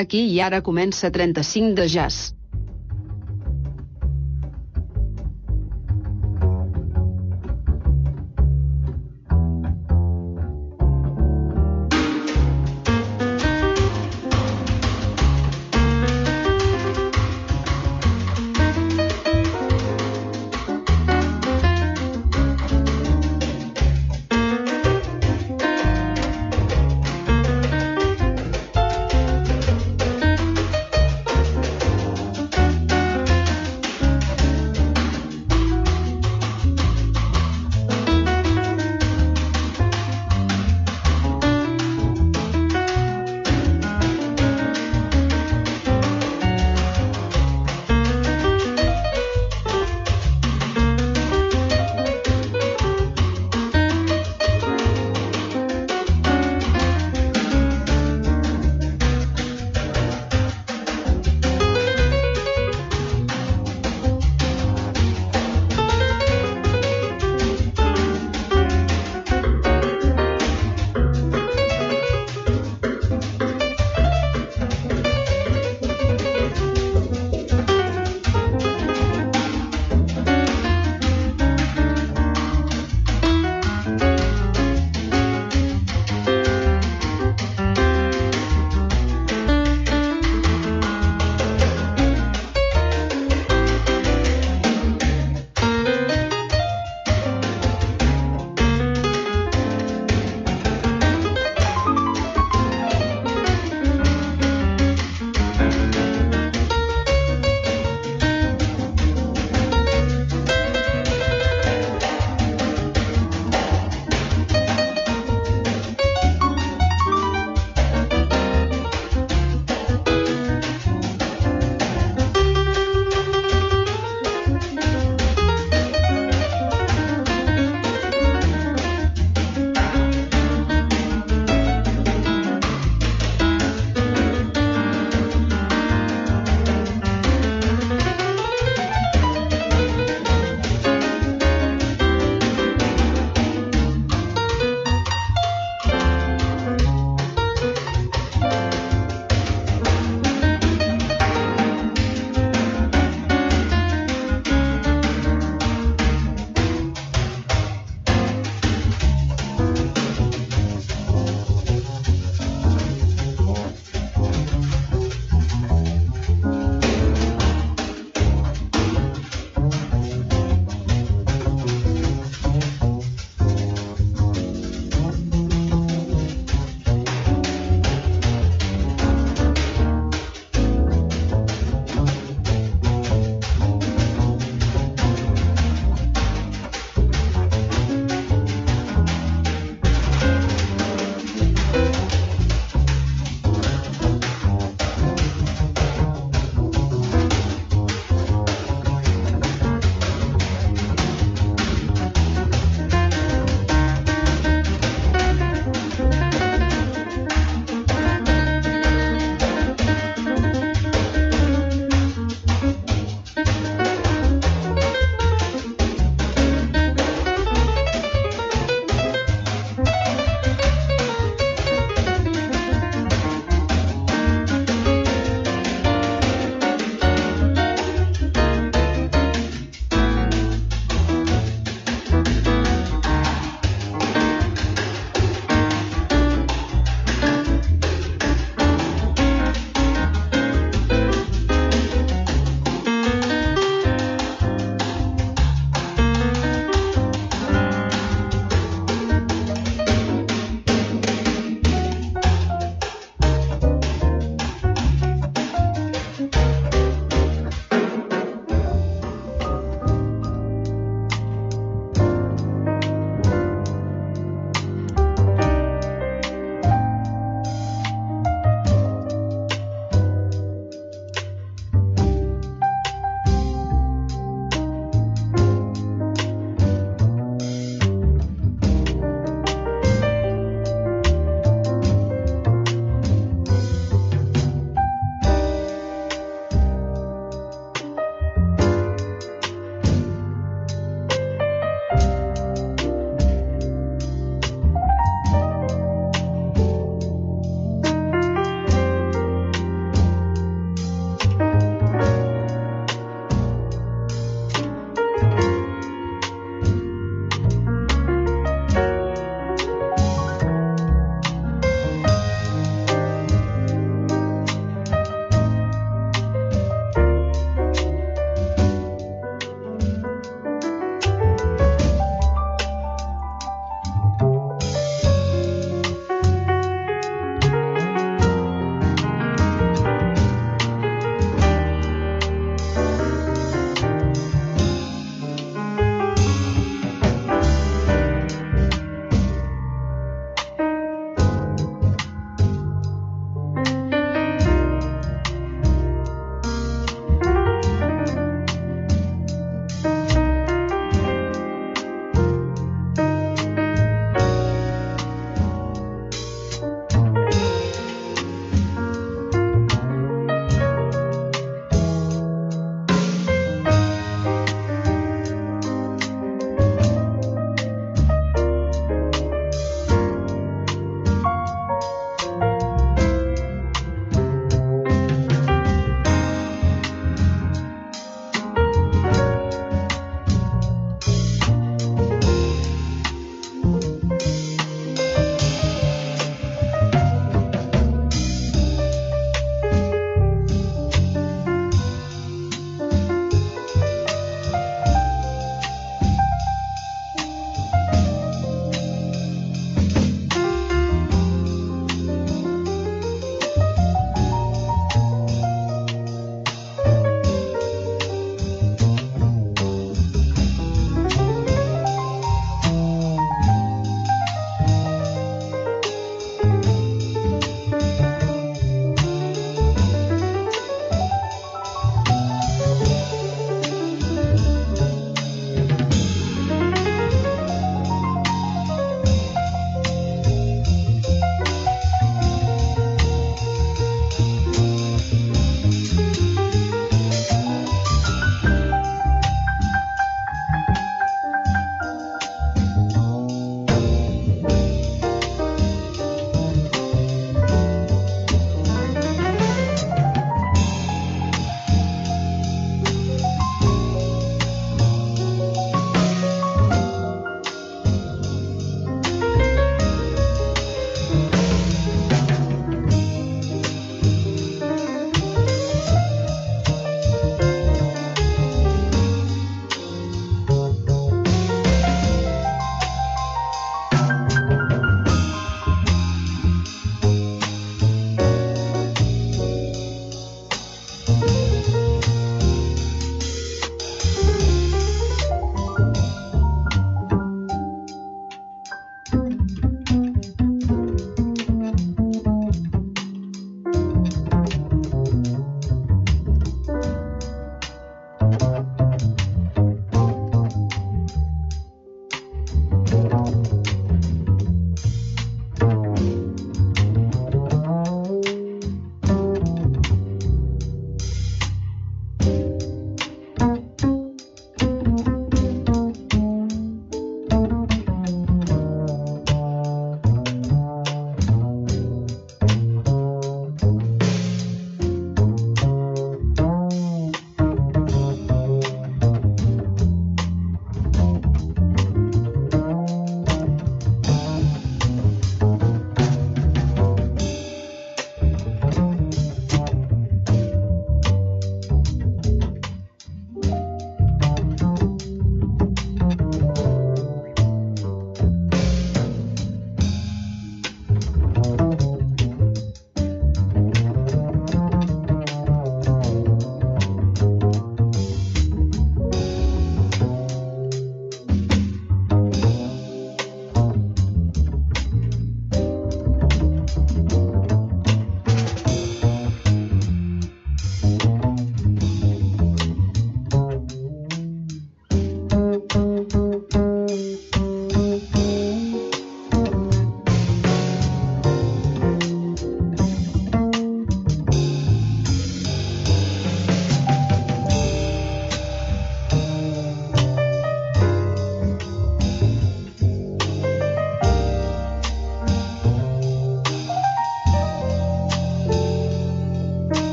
Aquí i ara comença 35 de jazz.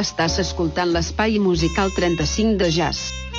Estàs escoltant l'espai musical 35 de jazz.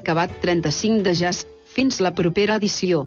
Acabat 35 de jazz. Fins la propera edició.